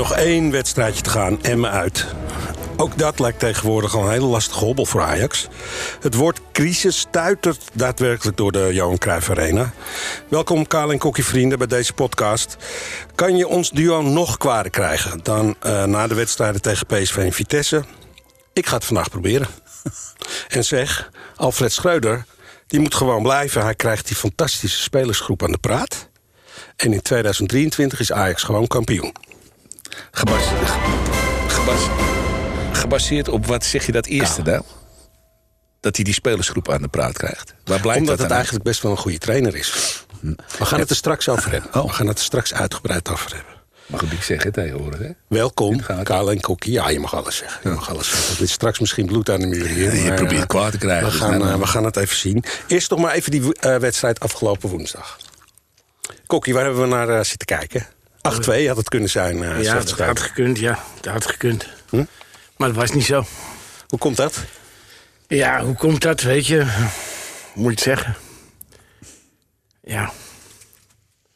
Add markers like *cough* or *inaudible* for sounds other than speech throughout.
Nog één wedstrijdje te gaan, Emmen uit. Ook dat lijkt tegenwoordig al een hele lastige hobbel voor Ajax. Het woord crisis stuitert daadwerkelijk door de Johan Cruijff Arena. Welkom Karel en Kokkie vrienden bij deze podcast. Kan je ons duo nog kwader krijgen dan uh, na de wedstrijden tegen PSV en Vitesse? Ik ga het vandaag proberen. *laughs* en zeg, Alfred Schreuder, die moet gewoon blijven. Hij krijgt die fantastische spelersgroep aan de praat. En in 2023 is Ajax gewoon kampioen. Gebaseerd, gebaseerd op wat zeg je dat eerste nou. Dat hij die spelersgroep aan de praat krijgt. Waar blijkt Omdat dat het eigenlijk best wel een goede trainer is. We gaan het er straks over hebben. Oh. We gaan het er straks uitgebreid over hebben. Mag ik zeggen tegenwoordig, hè? Welkom, Karel en Kokkie. Ja, je mag alles zeggen. Je mag alles zeggen. Het is straks misschien bloed aan de muur hier. je probeert kwaad te krijgen. We, dus gaan, uh, we gaan het even zien. Eerst nog maar even die uh, wedstrijd afgelopen woensdag. Kokkie, waar hebben we naar uh, zitten kijken? 8-2 had het kunnen zijn. Uh, ja, dat had gekund, ja. Dat had gekund. Hm? Maar dat was niet zo. Hoe komt dat? Ja, hoe komt dat, weet je? Moet je het zeggen. Ja.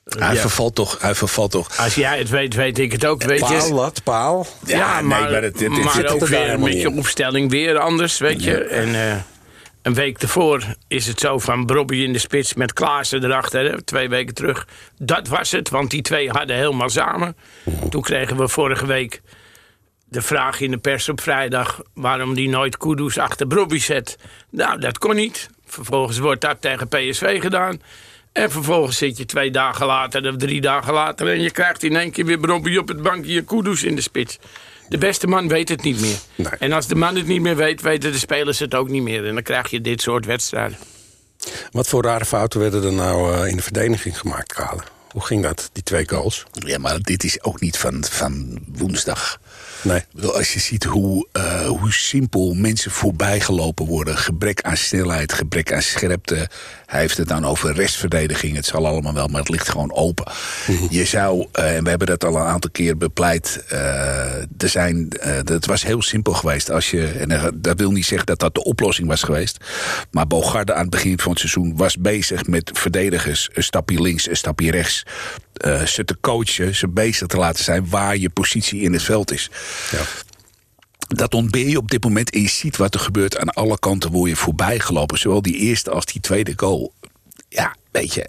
Hij, vervalt toch, hij vervalt toch. Als jij het weet, weet ik het ook. Weet paal, je. wat? Paal? Ja, ja maar, nee, maar, het, het, het, maar ook weer met je opstelling weer anders, weet je. En uh, een week ervoor is het zo van Brobby in de spits met Klaassen erachter. Twee weken terug. Dat was het, want die twee hadden helemaal samen. Toen kregen we vorige week de vraag in de pers op vrijdag... waarom die nooit Kudus achter Brobby zet. Nou, dat kon niet. Vervolgens wordt dat tegen PSV gedaan. En vervolgens zit je twee dagen later of drie dagen later... en je krijgt in één keer weer Brobby op het bankje Kudus in de spits. De beste man weet het niet meer. En als de man het niet meer weet, weten de spelers het ook niet meer. En dan krijg je dit soort wedstrijden. Wat voor rare fouten werden er nou uh, in de verdediging gemaakt, Kalen? Hoe ging dat, die twee goals? Ja, maar dit is ook niet van, van woensdag. Nee. Als je ziet hoe, uh, hoe simpel mensen voorbijgelopen worden. Gebrek aan snelheid, gebrek aan scherpte. Hij heeft het dan over restverdediging. Het zal allemaal wel, maar het ligt gewoon open. Mhm. Je zou, uh, en we hebben dat al een aantal keer bepleit... Uh, er zijn, het was heel simpel geweest. Als je, en dat wil niet zeggen dat dat de oplossing was geweest. Maar Bogarde aan het begin van het seizoen was bezig met verdedigers. Een stapje links, een stapje rechts. Ze te coachen, ze bezig te laten zijn waar je positie in het veld is. Ja. Dat ontbeer je op dit moment en je ziet wat er gebeurt. Aan alle kanten word je voorbij gelopen. Zowel die eerste als die tweede goal. Ja, weet je,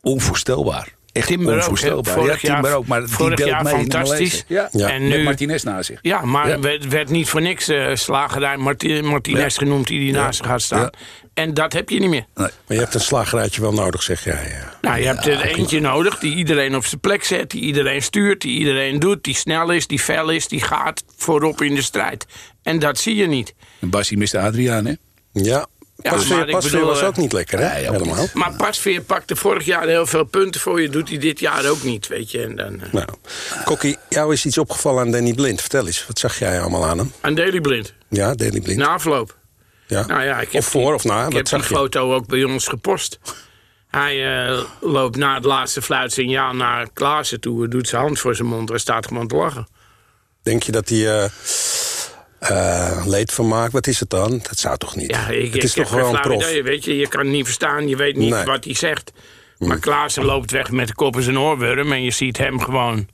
onvoorstelbaar. Echt Timber onvoorstelbaar. Ook, ja, Timber ook, maar vorig die jaar mee fantastisch. Ja. ja. En nu, Met Martinez naast zich. Ja, maar ja. werd, werd niet voor niks uh, slagerij Martinez genoemd die die naast zich gaat staan. En dat heb je niet meer. Nee. Maar je hebt een slagerijtje wel nodig, zeg jij. Ja. Nou, je hebt er eentje nodig die iedereen op zijn plek zet... die iedereen stuurt, die iedereen doet... die snel is, die fel is, die gaat voorop in de strijd. En dat zie je niet. En Bassie miste Adriaan, hè? Ja, ja, Pasveer, Pasveer was ook niet lekker, hè? Ja, Helemaal. Maar Pasveer pakte vorig jaar heel veel punten voor je. Doet hij dit jaar ook niet, weet je. En dan, uh... nou, Kokkie, jou is iets opgevallen aan Danny Blind. Vertel eens, wat zag jij allemaal aan hem? Aan Daley Blind? Ja, Daley Blind. Na afloop. Ja. Nou ja, ik heb of voor of na? Ik heb die foto ook bij ons gepost. Hij uh, loopt na het laatste fluitsignaal naar Klaassen toe. Doet zijn hand voor zijn mond en staat gewoon te lachen. Denk je dat hij... Uh, uh, leedvermaak, wat is het dan? Dat zou toch niet? Ja, ik, het is toch gewoon prof. Idee, weet je, je kan het niet verstaan, je weet niet nee. wat hij zegt. Maar mm. Klaassen loopt weg met de kop in zijn oorworm... en je ziet hem gewoon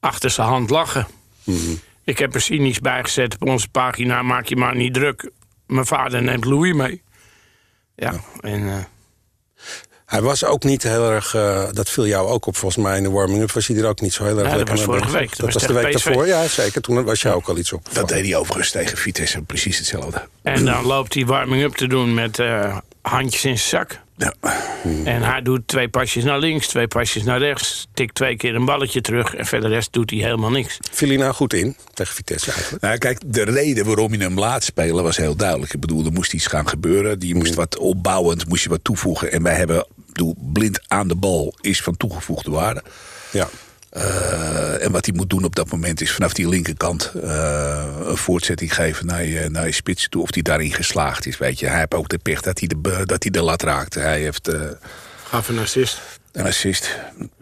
achter zijn hand lachen. Mm. Ik heb er cynisch bijgezet op onze pagina... maak je maar niet druk mijn vader neemt Louis mee. Ja, ja. en... Uh... Hij was ook niet heel erg, uh, dat viel jou ook op volgens mij in de warming-up, was hij er ook niet zo heel erg ja, lekker dat was vorige week. Dat, dat was de week PSV. daarvoor, ja zeker. Toen was jij ook al iets op. Dat deed hij overigens tegen Vitesse, precies hetzelfde. En dan loopt hij warming-up te doen met uh, handjes in zijn zak. Ja. En hij doet twee pasjes naar links, twee pasjes naar rechts. Tikt twee keer een balletje terug. En verder rest doet hij helemaal niks. Viel hij nou goed in tegen Vitesse eigenlijk? Nou, kijk, de reden waarom je hem laat spelen was heel duidelijk. Ik bedoel, er moest iets gaan gebeuren. Die moest wat opbouwend, moest je wat toevoegen. En wij hebben, bedoel, blind aan de bal is van toegevoegde waarde. Ja. Uh, en wat hij moet doen op dat moment is vanaf die linkerkant uh, een voortzetting geven naar je, naar je spits toe. Of hij daarin geslaagd is. Weet je. Hij heeft ook de pech dat hij de, dat hij de lat raakte. Hij heeft. Uh, Gaf een assist. Een assist.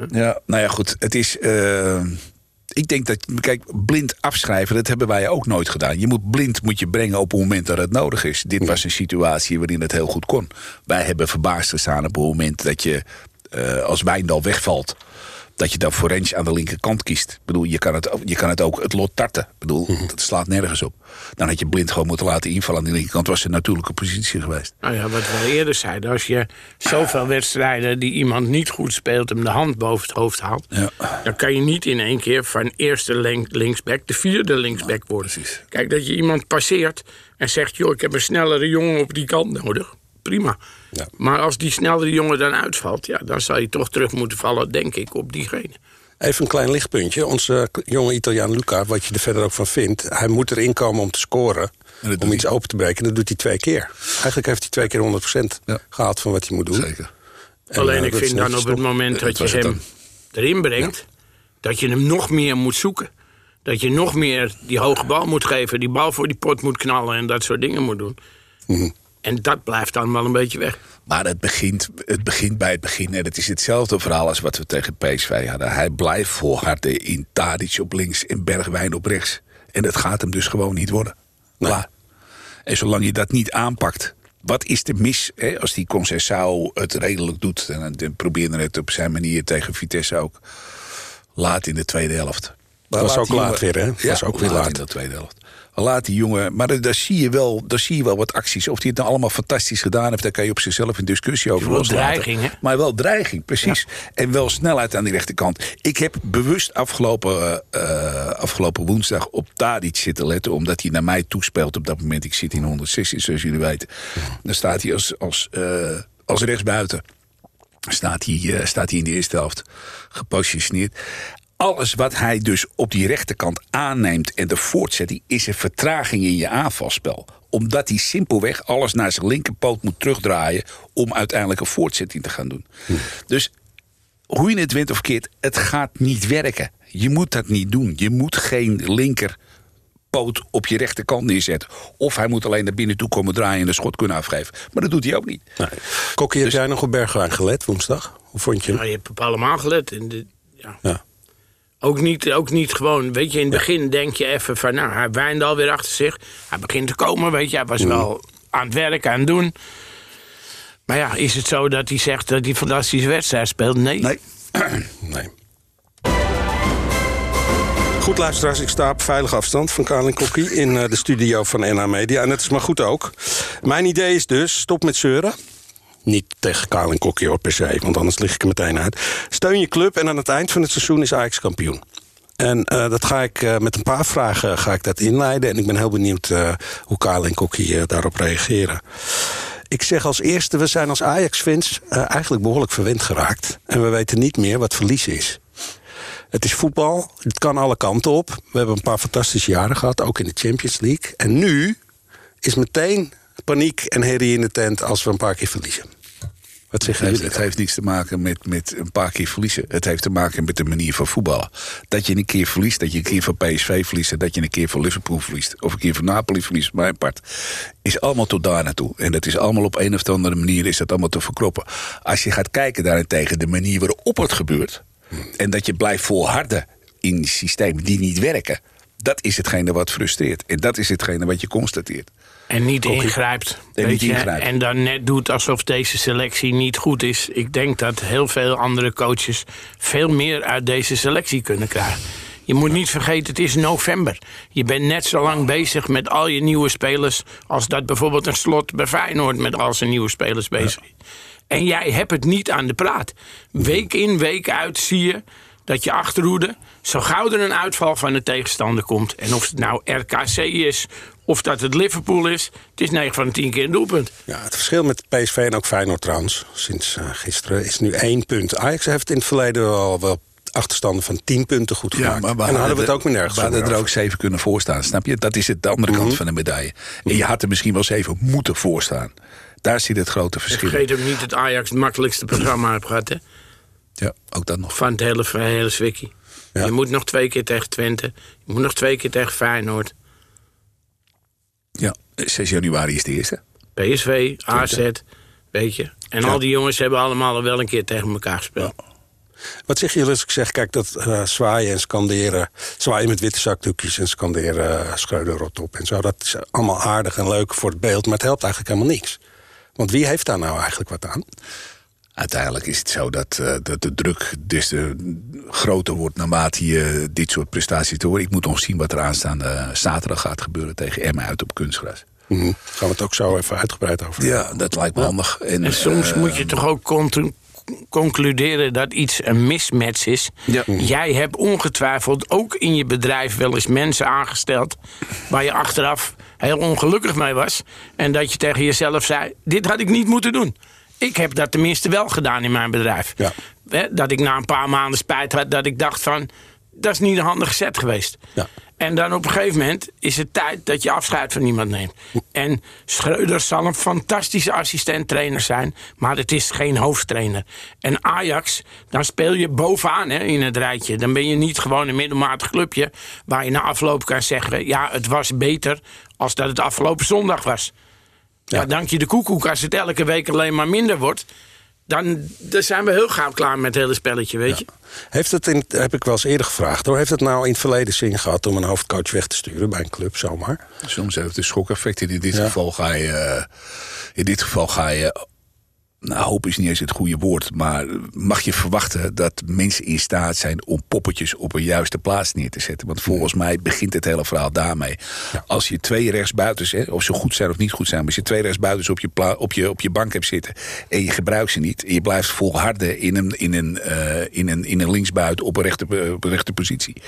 Ja, nou ja, goed. Het is. ik denk dat, kijk, blind afschrijven, dat hebben wij ook nooit gedaan. Je moet blind moet je brengen op het moment dat het nodig is. Dit was een situatie waarin het heel goed kon. Wij hebben verbaasd gestaan op het moment dat je, als Wijndal wegvalt dat je dan Forens aan de linkerkant kiest. Ik bedoel, je kan het, je kan het ook het lot tarten. Ik bedoel, mhm. dat slaat nergens op. Dan had je blind gewoon moeten laten invallen aan de linkerkant. Was een natuurlijke positie geweest. Nou ja, wat we eerder zeiden. Als je zoveel wedstrijden die iemand niet goed speelt... hem de hand boven het hoofd haalt... Ja. dan kan je niet in één keer van eerste linksback... de vierde linksback worden. Precies. Kijk, dat je iemand passeert en zegt... joh, ik heb een snellere jongen op die kant nodig. Prima. Ja. Maar als die snellere jongen dan uitvalt... Ja, dan zal je toch terug moeten vallen, denk ik, op diegene. Even een klein lichtpuntje. Onze jonge Italiaan Luca, wat je er verder ook van vindt... hij moet erin komen om te scoren, om iets open te breken. Dat doet hij twee keer. Eigenlijk heeft hij twee keer 100% ja. gehaald van wat hij moet doen. Zeker. Alleen uh, ik vind dan op het moment dat je hem erin brengt... dat je hem nog meer moet zoeken. Dat je nog meer die hoge bal moet geven... die bal voor die pot moet knallen en dat soort dingen moet doen. Mm En dat blijft dan wel een beetje weg. Maar het begint, het begint bij het begin. En het is hetzelfde verhaal als wat we tegen PSV hadden. Hij blijft volharden in Tadic op links en Bergwijn op rechts. En dat gaat hem dus gewoon niet worden. Klaar. En zolang je dat niet aanpakt... Wat is er mis hè, als die Concessao het redelijk doet... en, en probeerde het op zijn manier tegen Vitesse ook... laat in de tweede helft. Dat was ook laat weer, hè? Ja, was ook weer laat in de tweede helft. Laat die jongen. Maar daar zie, je wel, daar zie je wel wat acties. Of hij het nou allemaal fantastisch gedaan heeft, daar kan je op zichzelf een discussie over loslaten. dreiging, hè? Maar wel dreiging, precies. En wel snelheid aan die rechterkant. Ik heb bewust afgelopen, uh, afgelopen woensdag op Tadic zitten letten. Omdat hij naar mij toespeelt op dat moment. Ik zit in 116, zoals jullie weten. Dan staat hij als, als, uh, als rechtsbuiten staat hij, uh, staat hij in de eerste helft gepositioneerd alles wat hij dus op die rechterkant aanneemt en de voortzetting... is een vertraging in je aanvalspel omdat hij simpelweg alles naar zijn linkerpoot moet terugdraaien... om uiteindelijk een voortzetting te gaan doen. Hm. Dus hoe je het wint of keert, het gaat niet werken. Je moet dat niet doen. Je moet geen linkerpoot op je rechterkant neerzetten. Of hij moet alleen naar binnen toe komen draaien en de schot kunnen afgeven. Maar dat doet hij ook niet. Nee. Kokkie, dus, heb jij nog op Bergwijn gelet woensdag? Hoe vond je hem? Nou, je hebt op allemaal gelet. In de, ja. ja. Ook niet, ook niet gewoon, weet je, in het begin denk je even van... nou, hij wijnt alweer achter zich. Hij begint te komen, weet je. Hij was wel aan het werk, aan het doen. Maar ja, is het zo dat hij zegt dat hij fantastische wedstrijd speelt? Nee. Nee. *clears throat* nee. Goed luisteraars, ik sta op veilige afstand van Karin Kokkie... in eh, de studio van NH Media. En dat is maar goed ook. Mijn idee is dus, stop met zeuren. Niet tegen Kaal en Kokkie hoor, per se, want anders lig ik er meteen uit. Steun je club en aan het eind van het seizoen is Ajax kampioen. En uh, dat ga ik uh, met een paar vragen ga ik dat inleiden. En ik ben heel benieuwd uh, hoe Kaal en Kokkie daarop reageren. Ik zeg als eerste, we zijn als Ajax-fans eigenlijk behoorlijk verwend geraakt. En we weten niet meer wat verlies is. Het is voetbal, het kan alle kanten op. We hebben een paar fantastische jaren gehad, ook in de Champions League. En nu is meteen paniek en herrie in de tent als we een paar keer verliezen. Wat zeg je? Het, het heeft niets te maken met, met een paar keer verliezen. Het heeft te maken met de manier van voetballen. Dat je een keer verliest, dat je een keer van PSV verliest... dat je een keer van Liverpool verliest... of een keer van Napoli verliest, mijn part... is allemaal tot daar naartoe. En dat is allemaal op een of andere manier is dat allemaal te verkroppen. Als je gaat kijken daarentegen de manier waarop het gebeurt... en dat je blijft volharden in systemen die niet werken... dat is hetgene wat frustreert. En dat is hetgene wat je constateert. En niet ingrijpt. En, niet ingrijpt. en dan net doet alsof deze selectie niet goed is. Ik denk dat heel veel andere coaches veel meer uit deze selectie kunnen krijgen. Je moet niet vergeten, het is november. Je bent net zo lang bezig met al je nieuwe spelers... als dat bijvoorbeeld een slot bij Feyenoord met al zijn nieuwe spelers bezig is. En jij hebt het niet aan de praat. Week in, week uit zie je dat je achterhoede... zo gauw er een uitval van de tegenstander komt... en of het nou RKC is of dat het Liverpool is, het is 9 van de 10 keer een doelpunt. Ja, het verschil met PSV en ook Feyenoord trouwens, sinds uh, gisteren, is nu één punt. Ajax heeft in het verleden wel, wel achterstanden van 10 punten goed gemaakt. Ja, maar en dan hadden we het ook meer nergens We hadden er ook zeven kunnen voorstaan, snap je? Dat is het, de andere kant mhm. van de medaille. En je had er misschien wel zeven moeten voorstaan. Daar zit het grote verschil. Ik vergeet ook niet dat Ajax het makkelijkste programma heeft gehad, hè? Ja, ook dat nog. Van het hele, hele swikkie. Je moet nog twee keer tegen Twente. Je moet nog twee keer tegen Feyenoord. Ja, 6 januari is de eerste. PSV, AZ, weet je. En al die jongens hebben allemaal wel een keer tegen elkaar gespeeld. Wat zeg je als ik zeg, kijk, dat uh, zwaaien en scanderen... zwaaien met witte zakdoekjes en scanderen uh, rot op en zo... dat is allemaal aardig en leuk voor het beeld, maar het helpt eigenlijk helemaal niks. Want wie heeft daar nou eigenlijk wat aan? Uiteindelijk is het zo dat, uh, dat de druk des te groter wordt naarmate je dit soort prestaties te horen. Ik moet nog zien wat er aanstaande zaterdag gaat gebeuren tegen Emma uit op kunstgras. Mm -hmm. Gaan we het ook zo even uitgebreid over Ja, dat lijkt me handig. En, en soms uh, moet je toch ook concluderen dat iets een mismatch is. Ja. Jij hebt ongetwijfeld ook in je bedrijf wel eens mensen aangesteld... waar je achteraf heel ongelukkig mee was. En dat je tegen jezelf zei, dit had ik niet moeten doen. Ik heb dat tenminste wel gedaan in mijn bedrijf. Ja. Dat ik na een paar maanden spijt had dat ik dacht van... dat is niet een handige set geweest. Ja. En dan op een gegeven moment is het tijd dat je afscheid van iemand neemt. En Schreuder zal een fantastische assistent-trainer zijn, maar het is geen hoofdtrainer. En Ajax, dan speel je bovenaan hè, in het rijtje. Dan ben je niet gewoon een middelmatig clubje waar je na afloop kan zeggen: ja, het was beter als dat het afgelopen zondag was. Ja, dank je de koekoek als het elke week alleen maar minder wordt dan, dan zijn we heel gauw klaar met het hele spelletje, weet je. Heeft het, in, heb ik wel eens eerder gevraagd... hoor, heeft het nou in het verleden zin gehad om een hoofdcoach weg te sturen bij een club zomaar? Soms heeft het een schokeffect. In dit, geval ga je, eh, in dit geval ga je nou, hoop is niet eens het goede woord, maar mag je verwachten dat mensen in staat zijn om poppetjes op een juiste plaats neer te zetten? Want volgens mij begint het hele verhaal daarmee. Als je twee rechtsbuitens, hè, of ze goed zijn of niet goed zijn, maar als je twee rechtsbuitens op je, op je, op je bank hebt zitten en je gebruikt ze niet, en je blijft volharden in een, in een, uh, in een, in een linksbuiten op een, op een rechter positie,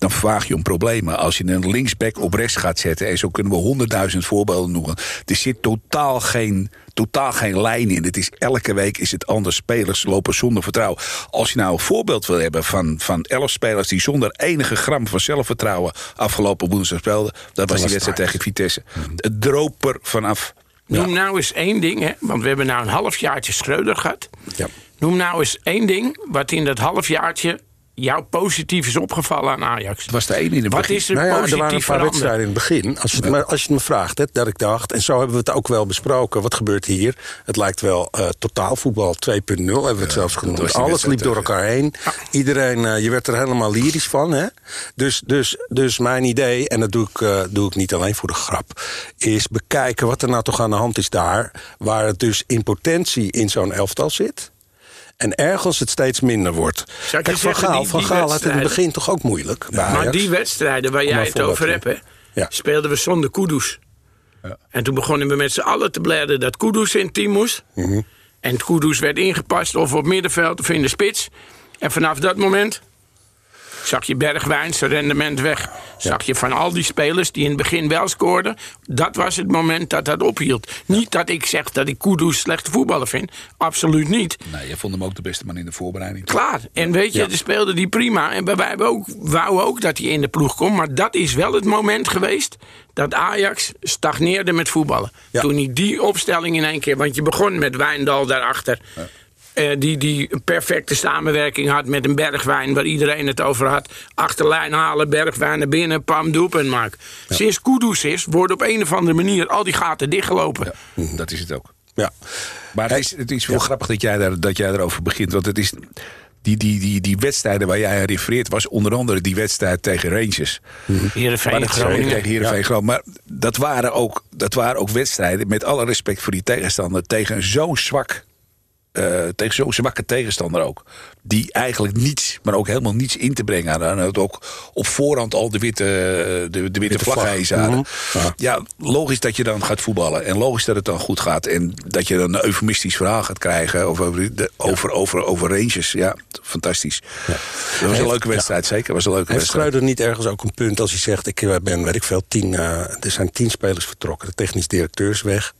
dan vraag je om problemen. Als je een linksback op rechts gaat zetten, en zo kunnen we honderdduizend voorbeelden noemen, er zit totaal geen totaal geen lijn in. Het is, elke week is het anders. Spelers lopen zonder vertrouwen. Als je nou een voorbeeld wil hebben van, van elf spelers... die zonder enige gram van zelfvertrouwen afgelopen woensdag speelden... dat was die wedstrijd tegen Vitesse. Het droop er vanaf. Noem nou eens één ding, hè? want we hebben nou een halfjaartje Schreuder gehad. Ja. Noem nou eens één ding wat in dat halfjaartje jou positief is opgevallen aan Ajax? Het was de ene in de Wat is er nou ja, positief Er waren een paar wedstrijden in het begin. Als je het, me, als je het me vraagt, hè, dat ik dacht... en zo hebben we het ook wel besproken. Wat gebeurt hier? Het lijkt wel uh, totaalvoetbal 2.0, hebben we het zelfs genoemd. Alles liep door elkaar heen. Iedereen, uh, je werd er helemaal lyrisch van. Hè? Dus, dus, dus mijn idee, en dat doe ik, uh, doe ik niet alleen voor de grap... is bekijken wat er nou toch aan de hand is daar... waar het dus in potentie in zo'n elftal zit... En ergens het steeds minder wordt. Kijk, Van Gaal, van Gaal had het in het begin toch ook moeilijk. Ja, maar die wedstrijden waar jij het over hebt, ja. speelden we zonder Kudus. Ja. En toen begonnen we met z'n allen te bladeren dat Kudus in het team moest. Mm -hmm. En Kudus werd ingepast of op middenveld of in de spits. En vanaf dat moment Zag je Bergwijn zijn rendement weg. Zag je van al die spelers die in het begin wel scoorden. Dat was het moment dat dat ophield. Niet dat ik zeg dat ik Kudus slechte voetballer vind. Absoluut niet. Nee, je vond hem ook de beste man in de voorbereiding. Klaar. En weet je, ja. speelde die prima. En wij ook, wouden ook dat hij in de ploeg komt. Maar dat is wel het moment geweest dat Ajax stagneerde met voetballen. Toen hij die opstelling in één keer... Want je begon met Wijndal daarachter... Ja. Uh, die, die een perfecte samenwerking had met een bergwijn... waar iedereen het over had. Achterlijn halen, bergwijn naar binnen, pam, doelpunt maken. Ja. Sinds Kudus is, worden op een of andere manier... al die gaten dichtgelopen. Ja, dat is het ook. Ja. Maar het is, het is wel grappig dat jij, daar, dat jij erover begint. Want het is... Die, die, die, die wedstrijden waar jij refereert was onder andere die wedstrijd tegen Rangers. Heerenveen Groningen. Tegen Heerenveen Groningen. Maar dat waren, ook, dat waren ook wedstrijden, met alle respect voor die tegenstander, tegen zo'n zwak uh, tegen zo'n zwakke tegenstander ook. Die eigenlijk niets, maar ook helemaal niets in te brengen aan. het ook op voorhand al de witte, de, de witte, witte vlag hadden. Mm -hmm. ja. logisch dat je dan gaat voetballen. En logisch dat het dan goed gaat. En dat je dan een eufemistisch verhaal gaat krijgen over, de, over, over, over ranges. Ja, fantastisch. Ja. Dat was een leuke wedstrijd, zeker. Was een leuke Heeft Schreuder niet ergens ook een punt als hij zegt... ik eh, ben, weet ik veel, tien, uh, er zijn tien spelers vertrokken. De technisch directeur is weg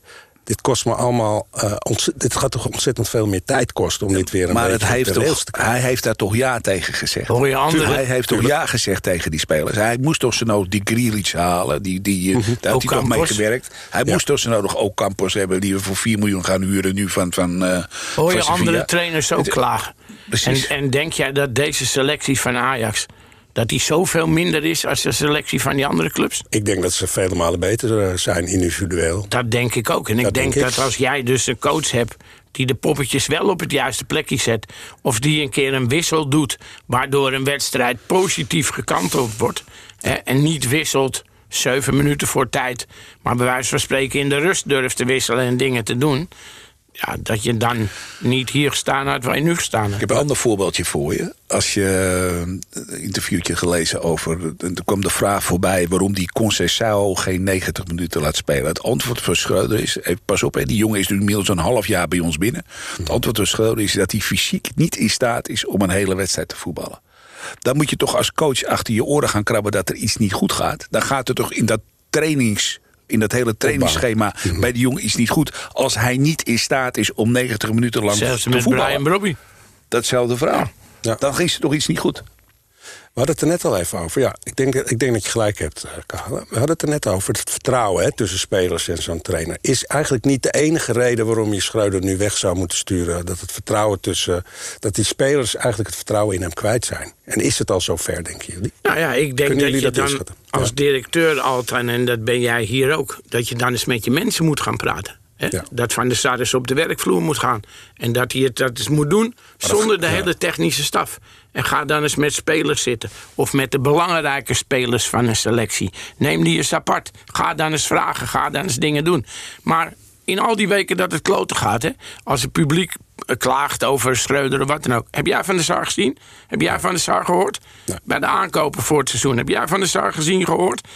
dit kost me allemaal... Uh, dit gaat toch ontzettend veel meer tijd kosten om dit weer een maar beetje het heeft toch, te Hij heeft daar toch ja tegen gezegd. Hoor je andere, hij heeft toch ja gezegd tegen die spelers. Hij moest toch zijn nood die Grealish halen. Die, die, mm -hmm. Daar heeft hij toch mee gewerkt. Hij ja. moest toch zijn nodig ook Campos hebben... die we voor 4 miljoen gaan huren nu van van uh, Hoor je van andere trainers ook klagen. En, en denk jij dat deze selectie van Ajax dat die zoveel minder is als de selectie van die andere clubs? Ik denk dat ze vele malen beter eh, zijn individueel. Dat denk ik ook. En ik denk, dat als jij dus een coach hebt die de poppetjes wel op het juiste plekje zet... of die een keer een wissel doet... waardoor een wedstrijd positief gekanteld wordt... Hè, en niet wisselt zeven minuten voor tijd... maar bij wijze van spreken in de rust durft te wisselen en dingen te doen ja, dat je dan niet hier staan had waar je nu staan Ik heb een ander voorbeeldje voor je. Als je een interviewtje gelezen over... er kwam de vraag voorbij waarom die Concessao geen 90 minuten laat spelen. Het antwoord van Schreuder is... pas op, die jongen is nu inmiddels een half jaar bij ons binnen. Het antwoord van Schreuder is dat hij fysiek niet in staat is... om een hele wedstrijd te voetballen. Dan moet je toch als coach achter je oren gaan krabben dat er iets niet goed gaat. Dan gaat het toch in dat trainings in dat hele trainingsschema mhm. bij de jongen is niet goed. Als hij niet in staat is om 90 minuten lang Zelfs te voetballen. Brian Brobby. Datzelfde verhaal. Ja. Dan is er toch iets niet goed. We hadden het er net al even over. Ja, ik denk, ik denk dat je gelijk hebt, eh, Karel. We hadden het er net over. Het vertrouwen hè, tussen spelers en zo'n trainer... is eigenlijk niet de enige reden waarom je Schreuder nu weg zou moeten sturen. Dat het vertrouwen tussen... dat die spelers eigenlijk het vertrouwen in hem kwijt zijn. En is het al zover, denken jullie? Nou ja, ik denk dat je dat dan als directeur altijd... en dat ben jij hier ook... dat je dan eens met je mensen moet gaan praten. Dat Van der Sar eens op de werkvloer moet gaan. En dat hij het dat eens moet doen zonder de hele technische staf. En ga dan eens met spelers zitten. Of met de belangrijke spelers van een selectie. Neem die eens apart. Ga dan eens vragen. Ga dan eens dingen doen. Maar in al die weken dat het kloten gaat... Hè, als het publiek eh, klaagt over Schreuder of wat dan ook... heb jij Van der Sar gezien? Heb jij Van der Sar gehoord? Bij de aankopen voor het seizoen. Heb jij Van der Sar gezien gehoord?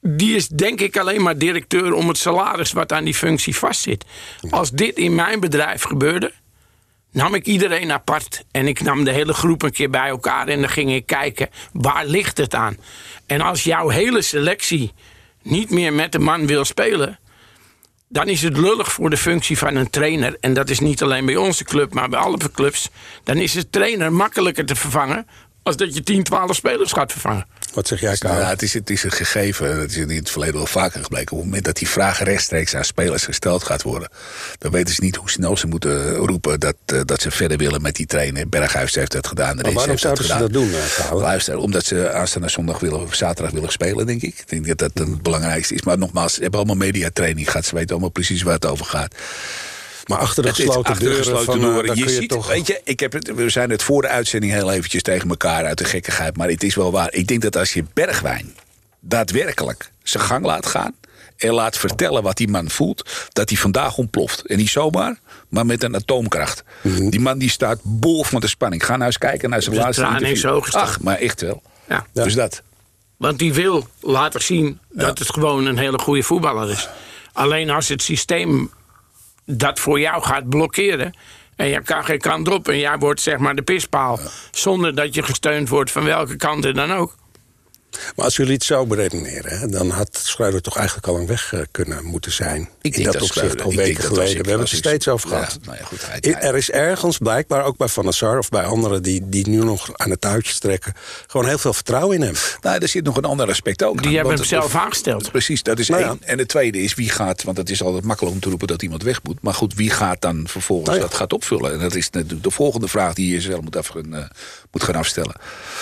Die is denk ik alleen maar directeur om het salaris wat aan die functie vastzit. Als dit in mijn bedrijf gebeurde, nam ik iedereen apart en ik nam de hele groep een keer bij elkaar en dan ging ik kijken waar ligt het aan. En als jouw hele selectie niet meer met de man wil spelen, dan is het lullig voor de functie van een trainer. En dat is niet alleen bij onze club, maar bij alle clubs. Dan is de trainer makkelijker te vervangen als dat je 10, 12 spelers gaat vervangen. Wat zeg jij, Karel? Nou, het, is, het is een gegeven, het is in het verleden wel vaker gebleken. Op het moment dat die vraag rechtstreeks aan spelers gesteld gaat worden... dan weten ze niet hoe snel ze moeten roepen dat, uh, dat ze verder willen met die trainer. Berghuis heeft dat gedaan. Maar waarom zouden ze dat doen, uh, Karel? Luister, omdat ze aanstaande zondag willen, of zaterdag willen spelen, denk ik. Ik denk dat dat het belangrijkste is. Maar nogmaals, ze hebben allemaal mediatraining gehad. Ze weten allemaal precies waar het over gaat. Maar achter de gesloten deuren, van, deuren. Eh, je, ziet, toch... weet je, ik heb het, we zijn het voor de uitzending heel eventjes tegen elkaar uit de gekkigheid. Maar het is wel waar. Ik denk dat als je Bergwijn daadwerkelijk zijn gang laat gaan en laat vertellen wat die man voelt, dat hij vandaag ontploft. En niet zomaar, maar met een atoomkracht. Mhm. Die man die staat bol van de spanning. Ga nou eens kijken naar zijn dus laatste interview. Ach, maar echt wel. Ja. Dus dat. Want die wil laten zien dat het gewoon een hele goede voetballer is. Alleen als het systeem dat voor jou gaat blokkeren. En je kan geen kant op en jij wordt zeg maar de pispaal. Zonder dat je gesteund wordt van welke kant dan ook. Maar als jullie het zo beredeneren, dan had Schreuder toch eigenlijk al een weg uh, kunnen moeten zijn. Ik in dat, dat opzicht al weken geleden. We hebben het er steeds over gehad. nou ja, goed, hij, Er is ergens blijkbaar, ook bij Van der Sar of bij anderen die, die nu nog aan het touwtjes trekken, gewoon heel veel vertrouwen in hem. Nou, er zit nog een ander aspect ook. Die hebben hem zelf aangesteld. Precies, dat is nou één. En het tweede is wie gaat, want het is altijd makkelijk om te roepen dat iemand weg moet. Maar goed, wie gaat dan vervolgens nou dat gaat opvullen? En dat is de, de volgende vraag die je jezelf moet, af, uh, moet gaan afstellen.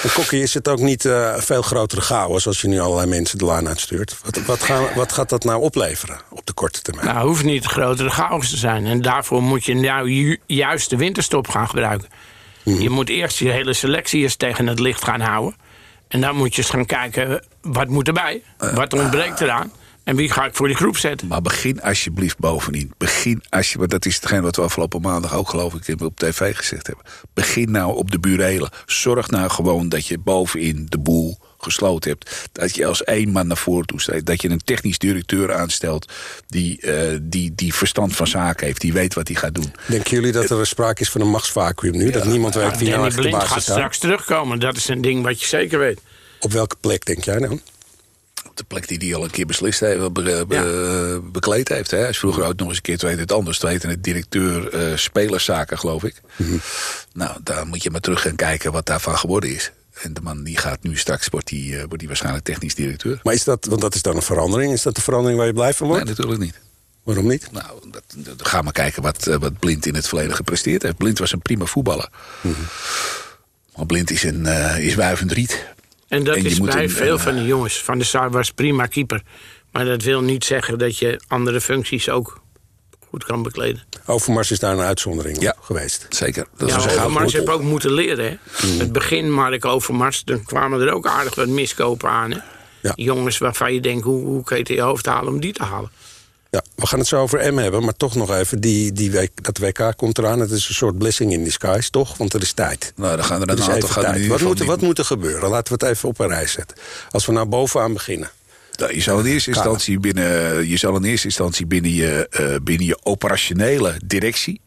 En Kokkie, is het ook niet uh, veel grotere chaos als je nu allerlei mensen de laan uitstuurt? Wat, wat, gaan, wat gaat dat nou opleveren op de korte termijn? Nou, hoeft niet grotere chaos te zijn. En daarvoor moet je nou ju juist de winterstop gaan gebruiken. Mhm. Je moet eerst je hele selectie eens tegen het licht gaan houden. En dan moet je eens gaan kijken, wat moet erbij? Wat ontbreekt eraan? En wie ga ik voor die groep zetten? Maar begin alsjeblieft bovenin. Begin alsjeblieft, want dat is hetgeen wat we afgelopen maandag ook geloof ik op tv gezegd hebben. Begin nou op de burelen. Zorg nou gewoon dat je bovenin de boel gesloten hebt. Dat je als één man naar voren toe staat. Dat je een technisch directeur aanstelt die, uh, die, die verstand van zaken heeft. Die weet wat hij gaat doen. Denken jullie dat er sprake is van een machtsvacuum nu? dat niemand weet wie nou echt de basis gaat straks terugkomen. Dat is een ding wat je zeker weet. Op welke plek denk jij dan? de plek die hij al een keer beslist heeft, be, bekleed heeft. Hè. Hij is vroeger ook nog eens een keer, weet het anders, het het directeur uh, spelerszaken, geloof ik. Mhm. Nou, daar moet je maar terug gaan kijken wat daarvan geworden is. En de man die gaat nu straks, wordt die, uh, wordt die waarschijnlijk technisch directeur. Maar is dat, want dat is dan een verandering, is dat de verandering waar je blij van wordt? Nee, natuurlijk niet. Waarom niet? Nou, dat, dat, ga maar kijken wat, uh, wat Blind in het verleden gepresteerd heeft. Blind was een prima voetballer. Mm Maar Blind is, een, is wuivend riet. En dat is bij veel van de jongens. Van de Sar was prima keeper. Maar dat wil niet zeggen dat je andere functies ook goed kan bekleden. Overmars is daar een uitzondering ja, geweest. Zeker. Dat ja, Overmars heb ook moeten leren. Hè? Mm. Het begin Mark Overmars, dan kwamen er ook aardig wat miskopen aan. Hè? Ja. Jongens waarvan je denkt, hoe, hoe kun je het in je hoofd halen om die te halen? Ja, we gaan het zo over M hebben, maar toch nog even. Die, die week, dat WK komt eraan. Het is een soort blessing in disguise, toch? Want er is tijd. Nou, dan gaan er een aantal gaan wat, moet, wat moet er gebeuren? Laten we het even op een rij zetten. Als we nou bovenaan beginnen. Nou, je zal in eerste instantie binnen, je zal in eerste instantie binnen je, uh, binnen je operationele directie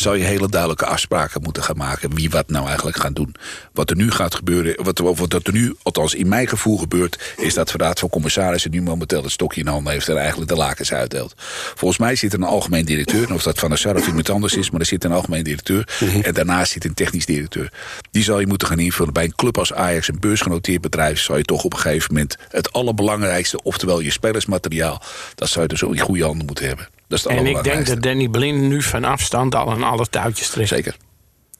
zou je hele duidelijke afspraken moeten gaan maken. Wie wat nou eigenlijk gaat doen. Wat er nu gaat gebeuren, wat, wat er nu, althans in mijn gevoel gebeurt... is dat de Raad van Commissarissen nu momenteel het stokje in handen heeft... en eigenlijk de lakens uitdeelt. Volgens mij zit er een algemeen directeur. Of dat van de Sar of iemand anders is, maar er zit een algemeen directeur. Mhm. En daarnaast zit een technisch directeur. Die zal je moeten gaan invullen. Bij een club als Ajax, een beursgenoteerd bedrijf... zou je toch op een gegeven moment het allerbelangrijkste... oftewel je spelersmateriaal, dat zou je dus in goede handen moeten hebben en ik denk dat Danny Blind nu van afstand al aan alle touwtjes trekt. Zeker.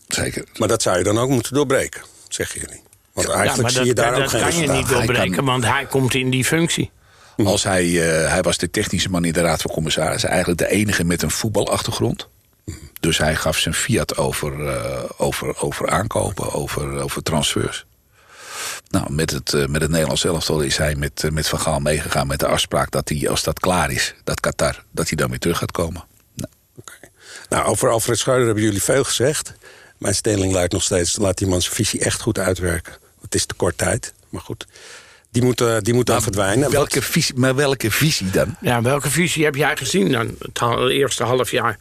Zeker. Maar dat zou je dan ook moeten doorbreken, zeggen jullie. Want eigenlijk zie je daar ook geen Dat kan je niet doorbreken, want hij komt in die functie. Als hij, uh, hij was de technische man in de Raad van Commissarissen. Eigenlijk de enige met een voetbalachtergrond. Dus hij gaf zijn fiat over, uh, over, over aankopen, over, over transfers. Nou, met het, uh, met het Nederlands elftal is hij met, uh, met Van Gaal meegegaan met de afspraak dat hij, als dat klaar is, dat Qatar, dat hij dan weer terug gaat komen. Nou, okay. nou over Alfred Schreuder hebben jullie veel gezegd. Mijn stelling luidt nog steeds, laat die man zijn visie echt goed uitwerken. Het is te kort tijd, maar goed. Die moet, uh, die moet dan verdwijnen. Welke visie, maar welke visie dan? Ja, welke visie heb jij gezien dan, het eerste half jaar?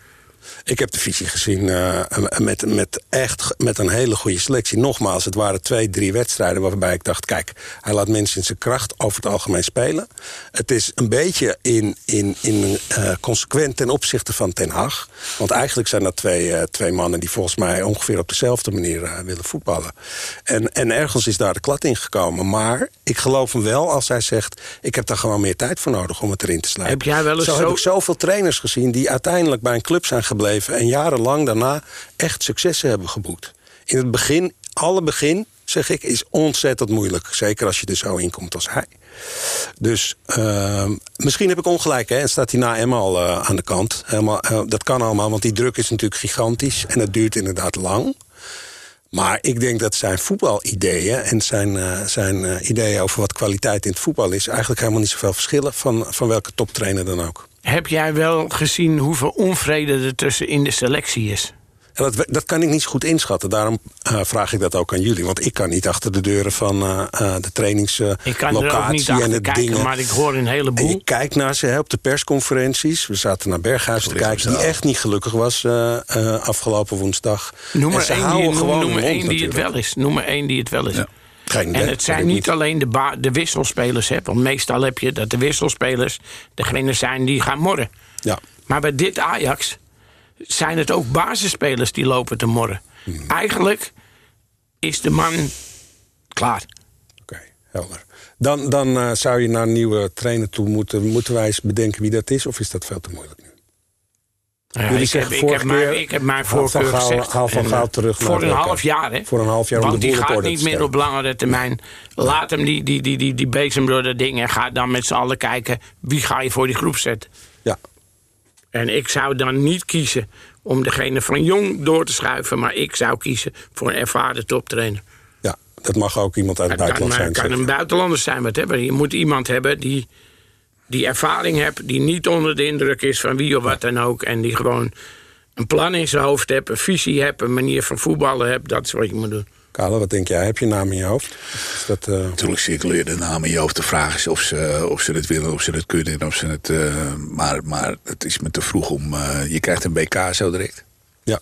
Ik heb de visie gezien uh, met, met echt met een hele goede selectie. Nogmaals, het waren twee, drie wedstrijden waarbij ik dacht... kijk, hij laat mensen in zijn kracht over het algemeen spelen. Het is een beetje in, in, in, uh, consequent ten opzichte van Ten Hag. Want eigenlijk zijn dat twee, uh, twee mannen die volgens mij ongeveer op dezelfde manier willen voetballen. En, en ergens is daar de klad in gekomen. Maar ik geloof hem wel als hij zegt... ik heb daar gewoon meer tijd voor nodig om het erin te sluiten. Heb jij wel eens zo, zo... heb ik zoveel trainers gezien die uiteindelijk bij een club zijn en jarenlang daarna echt successen hebben geboekt. In het begin, alle begin, zeg ik, is ontzettend moeilijk. Zeker als je er zo in komt als hij. Dus uh, misschien heb ik ongelijk, hè, en staat hij na Emma al uh, aan de kant. Helemaal, uh, dat kan allemaal, want die druk is natuurlijk gigantisch... en het duurt inderdaad lang. Maar ik denk dat zijn voetbalideeën en zijn, uh, zijn ideeën over wat kwaliteit in het voetbal is... eigenlijk helemaal niet zoveel verschillen van, van welke toptrainer dan ook. Heb jij wel gezien hoeveel onvrede er tussen in de selectie is? En dat, dat kan ik niet zo goed inschatten. Daarom uh, vraag ik dat ook aan jullie. Want ik kan niet achter de deuren van uh, uh, de trainingslocatie en het kijken, dingen. Maar ik hoor een heleboel. En ik kijk naar ze hè, op de persconferenties. We zaten naar Berghuis te kijken, die echt niet gelukkig was afgelopen woensdag. Noem maar één die, noem, noem één die het wel is. Noem maar één die het wel is. Ja. Geen en het zijn niet alleen de, de wisselspelers. Hè, want meestal heb je dat de wisselspelers degene zijn die gaan morren. Ja. Maar bij dit Ajax zijn het ook basisspelers die lopen te morren. Hmm. Eigenlijk is de man klaar. Oké, okay, helder. Dan, dan uh, zou je naar een nieuwe trainer toe moeten. Moeten wij eens bedenken wie dat is? Of is dat veel te moeilijk? Ja, ik, heb, ik, heb maar, ik heb maar voorkeur gezegd. Van Gaal terug voor een half jaar, hè? Voor een half jaar Want die gaat niet meer op langere termijn. Laat hem die, die, die, die, die bezem door dat ding... en ga dan met z'n allen kijken... wie ga je voor die groep zetten. Ja. En ik zou dan niet kiezen om degene van jong door te schuiven... maar ik zou kiezen voor een ervaren toptrainer. Ja, dat mag ook iemand uit het buitenland zijn. Het kan een buitenlander zijn, wat hebben. Je moet iemand hebben die die ervaring hebt... die niet onder de indruk is van wie of wat dan ook... en die gewoon een plan in zijn hoofd hebt, een visie hebt... een manier van voetballen hebt, dat is wat je moet doen. Kale, wat denk jij? Heb je naam in je hoofd? Is dat, uh... Natuurlijk circuleert de naam in je hoofd. De vraag is of ze, of ze het willen, of ze het kunnen. Of ze het, uh, maar, maar het is me te vroeg om... Uh, je krijgt een BK zo direct. Ja.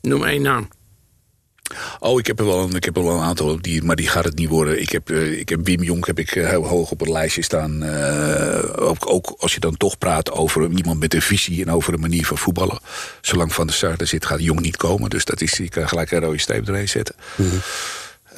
Noem één naam. Oh, ik heb er wel een, ik heb er wel een aantal, die, maar die gaat het niet worden. Ik heb, uh, ik heb Wim Jonk heb ik heel hoog op het lijstje staan. Uh, ook, ook, als je dan toch praat over iemand met een visie en over een manier van voetballen. Zolang Van der Sar er zit, gaat Jong niet komen. Dus dat is, ik kan gelijk een rode streep erin zetten. Mm -hmm.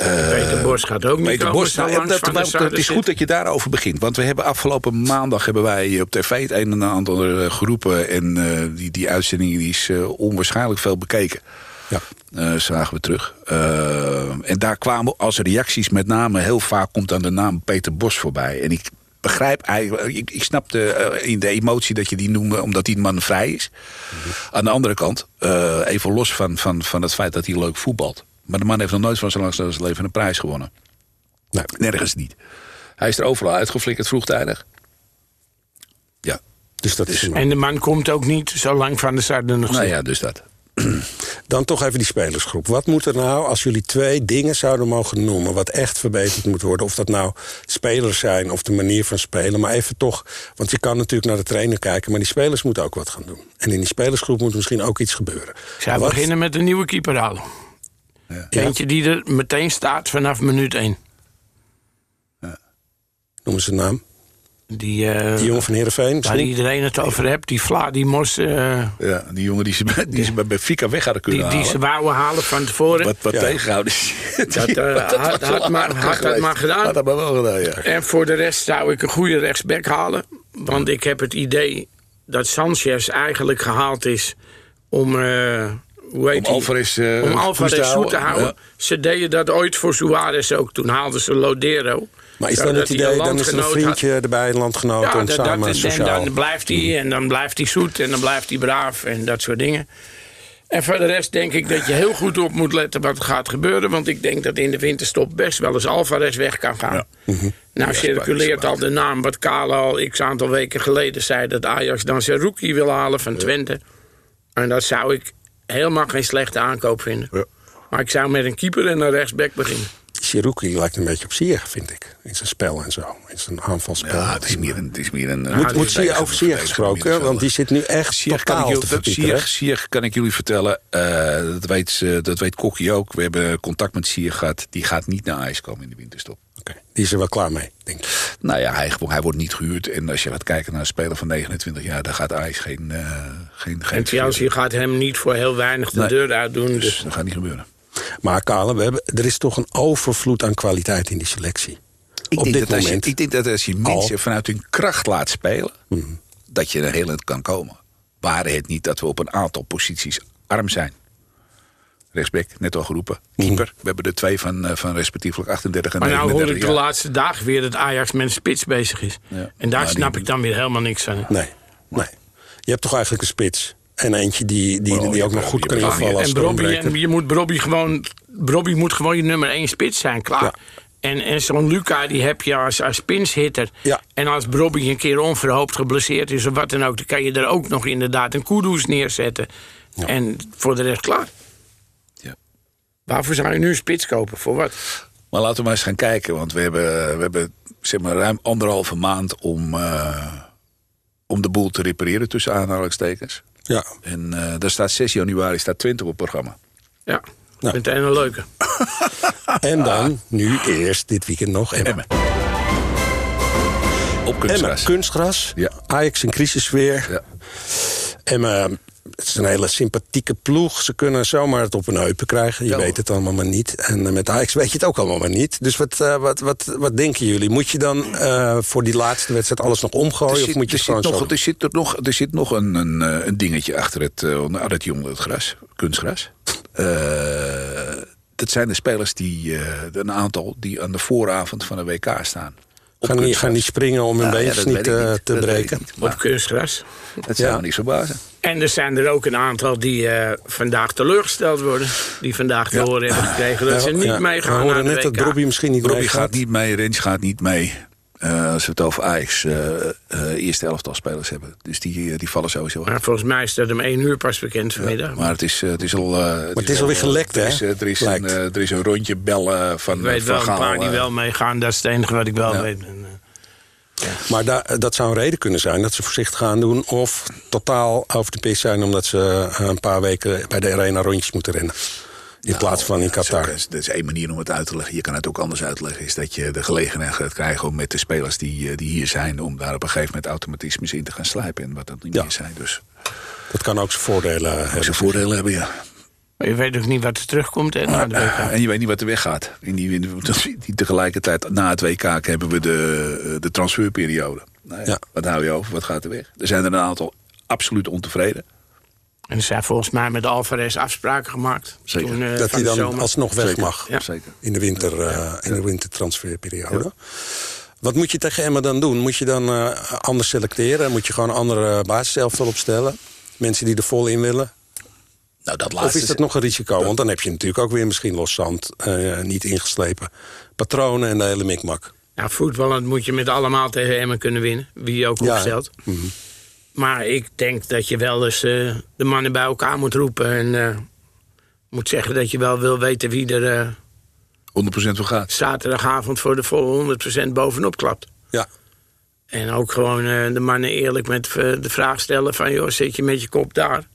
Uh, Peter Bos gaat ook niet Peter komen. Bos, nou, dat, dat, dat is goed dat je daarover begint. Want we hebben afgelopen maandag hebben wij op tv het een en ander geroepen. En uh, die, die uitzending die is uh, onwaarschijnlijk veel bekeken. Ja. Uh, zagen we terug. Uh, en daar kwamen als reacties met name... heel vaak komt dan de naam Peter Bos voorbij. En ik begrijp eigenlijk... Ik, ik snap de, uh, in de emotie dat je die noemde... omdat die man vrij is. Mm -hmm. Aan de andere kant... even los van, van, van het feit dat hij leuk voetbalt. Maar de man heeft nog nooit van zijn lang leven een prijs gewonnen. Nee. Nergens niet. Hij is er overal uitgeflikkerd vroegtijdig. Ja. Dus Dus dat is en de man komt ook niet zo lang van de Sarden nog Nou ja, dus dat. *clears throat* Dan toch even die spelersgroep. Wat moet er nou, als jullie twee dingen zouden mogen noemen... wat echt verbeterd moet worden? Of dat nou spelers zijn of de manier van spelen. Maar even toch, want je kan natuurlijk naar de trainer kijken... maar die spelers moeten ook wat gaan doen. En in die spelersgroep moet misschien ook iets gebeuren. Zou Wat- beginnen met een nieuwe keeper halen. Ja. Eentje die er meteen staat vanaf minuut 1. Noemen ze een naam. Die, eh, Die jongen van Heerenveen waar iedereen het over hebt. Die Vla, die Mos, eh, Ja, die jongen die ze, die ze bij Benfica weg hadden kunnen die, die halen. ze wouden halen van tevoren. Wat, wat Ja. tegenhouden. Dat, *laughs* eh, had- had maar- had dat maar gedaan. Had dat maar wel gedaan, ja. En voor de rest zou ik een goede rechtsback halen. Want ik heb het idee dat Sanchez eigenlijk gehaald is om... eh, hoe heet Om die? Alvarez, eh, om Alvarez te zoet te houden. houden. Ja. Ze deden dat ooit voor Suarez ook. Toen haalden ze Lodero. Maar is dan het idee, dan is er een had. vriendje erbij, een landgenoot... Ja, dat, samen dat, en sociaal... dan blijft hij en dan blijft hij zoet en dan blijft hij braaf en dat soort dingen. En voor de rest denk ik dat je heel goed op moet letten wat er gaat gebeuren. Want ik denk dat in de winterstop best wel eens Alvarez weg kan gaan. Nou circuleert al de naam wat Kale al x aantal weken geleden zei... dat Ajax dan zijn rookie wil halen van Twente. En dat zou ik helemaal geen slechte aankoop vinden. Ja. Maar ik zou met een keeper en een rechtsback beginnen. Siruki lijkt een beetje op Sier, vind ik. In zijn spel en zo. In zijn aanvalspel. Ja, het is meer een... Het is meer een Moet, die moet is Sier over Sier gesproken, want die zit nu echt Sier kan, ik, te. Sier, Sier kan ik jullie vertellen, eh, dat, weet, ze- dat weet Kokkie ook. We hebben contact met Sier gehad. Die gaat niet naar IJs komen in de winterstop. Oké, Die is er wel klaar mee, denk ik. Nou ja, hij, hij wordt niet gehuurd. En als je gaat kijken naar een speler van 29 jaar... dan gaat IJs geen... eh geen, geen En Chelsea gaat hem niet voor heel weinig de Nee. deur uitdoen. Dus Dus dat gaat niet gebeuren. Maar Kale, we hebben, er is toch een overvloed aan kwaliteit in die selectie. Ik Op denk, dit dat als je, moment. ik denk dat als je mensen Al. vanuit hun kracht laat spelen... Mhm. dat je er heel eind kan komen. Waren het niet dat we op een aantal posities arm zijn. Rechtsback, net al geroepen. Mhm. Keeper, we hebben er twee van, eh, van respectievelijk 38 en Maar nou hoor 39 ik de laatste dagen weer dat Ajax met een spits bezig is. Ja. En daar die- snap ik dan weer helemaal niks van. Nee, nee. Je hebt toch eigenlijk een spits. En eentje die, die, die ook nog goed kan invallen als en Brobby, stroombreken. en je moet Brobby gewoon, Brobby moet gewoon je nummer 1 spits zijn, klaar. Ja. En, en zo'n Luca die heb je als, als pinshitter. Ja. En als Brobby een keer onverhoopt geblesseerd is of wat dan ook... dan kan je er ook nog inderdaad een Kudus neerzetten. En voor de rest klaar. Ja. Waarvoor zou je nu een spits kopen? Voor wat? Maar laten we maar eens gaan kijken. Want we hebben, we hebben zeg maar, ruim anderhalve maand om, eh, om de boel te repareren tussen aanhalingstekens. Ja, En eh daar staat 6 januari staat 20 op het programma. Ja, Nou. meteen een leuke. en dan nu eerst dit weekend nog Emma. Emmen. Op Emma, kunstgras. kunstgras. Ja. Ajax in crisissfeer. Ja. Emma, het is een hele sympathieke ploeg. Ze kunnen zomaar het op hun heupen krijgen. Je Ja, weet het allemaal maar niet. En eh, met Ajax weet je het ook allemaal maar niet. Dus wat, eh, wat, wat, wat denken jullie? Moet je dan eh, voor die laatste wedstrijd alles nog omgooien? of moet je er, gewoon zit zo... nog, er, zit er, nog, er zit nog een, een, eh, een dingetje achter het, uh, onder het jongen het gras, kunstgras. Eh, dat zijn de spelers die, eh, een aantal die aan de vooravond van een WK staan. Gaan niet, gaan niet springen om hun Nou, ja, beentjes dat niet te Dat breken? niet. Op kunstgras. Het zou Ja. me niet verbazen. En er zijn er ook een aantal die eh, vandaag teleurgesteld worden. Die vandaag te horen hebben gekregen dat ze niet Ja, meegaan We horen net dat. Robbie misschien niet Robbie gaat niet mee, Rens gaat niet mee. Eh, als we het over Ajax eh, eh, eerste elftal spelers hebben. Dus die, die vallen sowieso uit. Maar volgens mij is dat om één uur pas bekend vanmiddag. Maar het is, het is al. eh, maar het is alweer gelekt, hè? Er is, er, is een, Lijkt. er is een rondje bellen van. ik weet van wel een paar die wel meegaan. Dat is het enige wat ik wel Ja. weet. En, eh, Maar da- dat zou een reden kunnen zijn dat ze voorzichtig gaan doen... of totaal over de pis zijn omdat ze eh, een paar weken bij de arena rondjes moeten rennen. In plaats van in Nou, dat is Qatar. Dat is één manier om het uit te leggen. Je kan het ook anders uitleggen. Is dat je de gelegenheid gaat krijgen om met de spelers die, eh, die hier zijn. om daar op een gegeven moment automatismes in te gaan slijpen. En wat dat niet Ja. meer zijn. Dus Dat kan ook zijn voordelen hebben. ze voordelen hebben, ja. Maar je weet ook niet wat er terugkomt hè, na de WK. En je weet niet wat er weggaat. In die, in die, tegelijkertijd, na het WK hebben we de, eh, de transferperiode. Nou ja, Ja. Wat hou je over? Wat gaat er weg? Er zijn er een aantal absoluut ontevreden. En er zijn volgens mij met Alvarez afspraken gemaakt. Zeker. Toen, eh, Dat hij dan zomer. alsnog weg Zeker. mag. Ja. Zeker. In de, winter, eh, in de wintertransferperiode. Wat moet je tegen Emma dan doen? Moet je dan eh, anders selecteren? Moet je gewoon een andere basiselftal opstellen? Mensen die er vol in willen? Nou, dat Of is dat nog een risico? Want dan heb je natuurlijk ook weer misschien los zand, eh, niet ingeslepen patronen en de hele mikmak. Ja, voetballend moet je met allemaal tegen Emmen kunnen winnen. Wie je ook Ja, opstelt. Maar ik denk dat je wel eens eh, de mannen bij elkaar moet roepen. En uh, moet zeggen dat je wel wil weten wie er... 100% voor gaat. Zaterdagavond voor de volle 100% bovenop klapt. Ja. En ook gewoon de mannen eerlijk met de vraag stellen van... joh, zit je met je kop daar?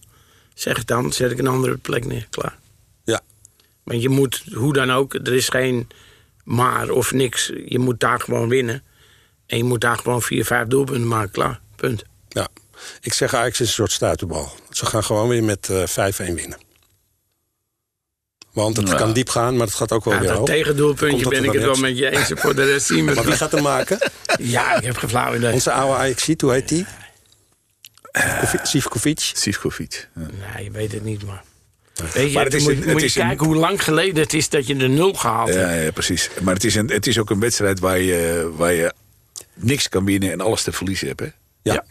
Zeg het dan, zet ik een andere plek neer. Klaar. Ja. Want je moet, hoe dan ook, er is geen maar of niks. Je moet daar gewoon winnen. En je moet daar gewoon vier, vijf doelpunten maken. Klaar, punt. Ja, ik zeg Ajax is een soort stuiterbal. Ze gaan gewoon weer met uh, 5-1 winnen. Want het kan diep gaan, maar het gaat ook wel ja, weer hoog. tegendoelpuntje ben ik het wel met je eens. Voor de rest zien we Maar wie gaat hem maken? *laughs* ja, ik heb geflauw idee. Onze oude ajax hoe heet die? Sivkovic? Sivkovic. Ja. Nee, je weet het niet, maar... Weet je, maar het is, moet, het moet je kijken hoe lang geleden het is dat je de nul gehaald ja, hebt. Ja, precies. Maar het is, een, het is ook een wedstrijd waar je, waar je niks kan winnen en alles te verliezen hebt. Hè? Ja. ja.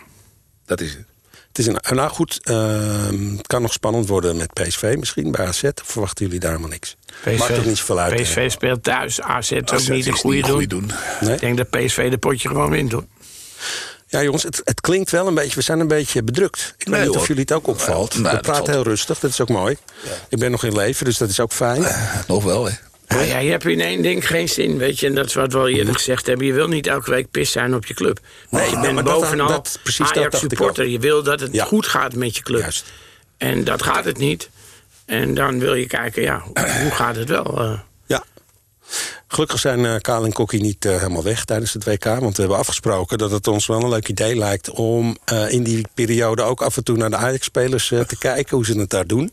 Dat is het. Het is een, nou goed, uh, het kan nog spannend worden met PSV misschien bij AZ. Of verwachten jullie daar helemaal niks? PSV, Maakt niet zoveel uit. PSV hè? speelt thuis, AZ ook AZ niet een goede doen. doen. Nee? Ik denk dat PSV de potje gewoon wint hoor. Ja, jongens, het, het, klinkt wel een beetje. We zijn een beetje bedrukt. Ik nee, weet niet of jullie het ook opvalt. Nee, we praten heel rustig, dat is ook mooi. Ja. Ik ben nog in leven, dus dat is ook fijn. Uh, nog wel, hè? Nou ja, je hebt in één ding geen zin, weet je. En dat is wat we al eerder gezegd hebben. Je wil niet elke week pis zijn op je club. Nee, je bent bovenal dat, dat, Ajax supporter. Je wil dat het ja. goed gaat met je club. Juist. En dat gaat het niet. En dan wil je kijken, ja, hoe gaat het wel? Uh, ja. Gelukkig zijn uh, en Kokkie niet uh, helemaal weg tijdens het WK. Want we hebben afgesproken dat het ons wel een leuk idee lijkt... om uh, in die periode ook af en toe naar de Ajax-spelers te *laughs* kijken... hoe ze het daar doen.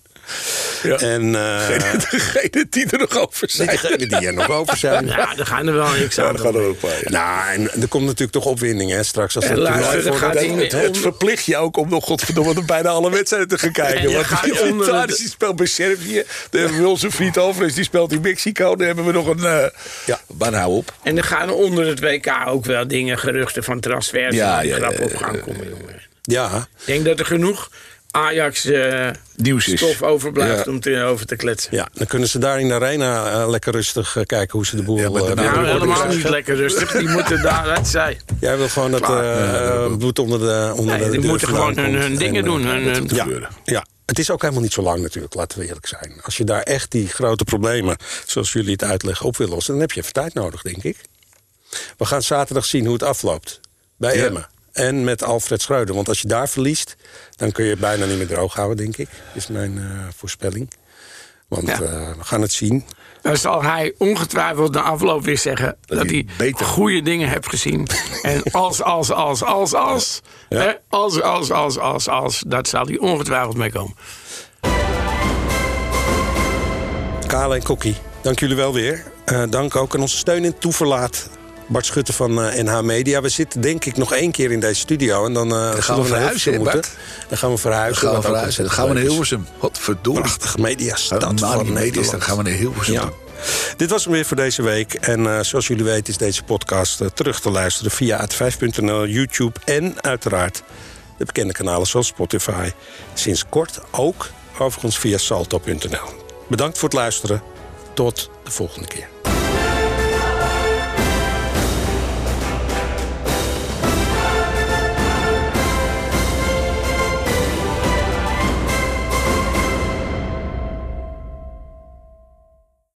Ja. En, uh, *laughs* degene die er nog over zijn. Degene die er nog over zijn. *laughs* Ja, er gaan er wel niks aan. Ja, er gaan er ook bij. Nou, en er komt natuurlijk toch opwinding hè, straks. Als en het, luister, voor gaat het, het, het, verplicht je ook om nog godverdomme bijna alle wedstrijden te gaan kijken. Want onder Italië die speelt bij Servië. We onze vriend Alvarez, die speelt in Mexico. Dan hebben we nog een... Uh, ja. Maar hou op. En er gaan onder het WK ook wel dingen, geruchten van transfers... Ja, die ja, grap op gaan ja, komen, jongen. Ja. Ik denk dat er genoeg Ajax uh, Nieuws is. stof overblijft Ja. om te, over te kletsen. ja, dan kunnen ze daar in de arena uh, lekker rustig uh, kijken hoe ze de boel... Ja, maar uh, daarna- Nou, helemaal niet lekker rustig. Die moeten *laughs* daaruit zij. Jij wil gewoon dat uh, bloed onder de onder Nee, de die moeten gewoon hun, hun dingen En, doen. eh, Hun, dat hun- ja, gebeuren. ja, het is ook helemaal niet zo lang natuurlijk, laten we eerlijk zijn. Als je daar echt die grote problemen, zoals jullie het uitleggen, op wil lossen... dan heb je even tijd nodig, denk ik. We gaan zaterdag zien hoe het afloopt bij Ja. Emmen. En met Alfred Schreuder. Want als je daar verliest, dan kun je het bijna niet meer droog houden, denk ik. Is mijn eh, voorspelling. Want Ja. eh, we gaan het zien. Dan zal hij ongetwijfeld na afloop weer zeggen... dat, hij hij beter- goede dingen heeft gezien. *laughs* en als, als, als, als, als... Ja. hè, als, als, als, als, als... dat zal hij ongetwijfeld mee komen. Kale en Kokkie, dank jullie wel weer. Eh, dank ook aan onze steun en toeverlaat. Bart Schutte van eh, NH Media. We zitten denk ik nog één keer in deze studio. En dan, eh, gaan we naar verhuizen, hè, moeten. Dan gaan we verhuizen. Dan gaan we verhuizen. Dan gaan we naar. Hilversum. Godverdomme. Prachtig mediastad Nou, van Nederland. dan gaan we naar Hilversum. Ja. Dit was hem weer voor deze week. En eh, zoals jullie weten is deze podcast terug te luisteren via het 5.nl, YouTube en uiteraard de bekende kanalen zoals Spotify. Sinds kort ook overigens via salto.nl. Bedankt voor het luisteren. Tot de volgende keer.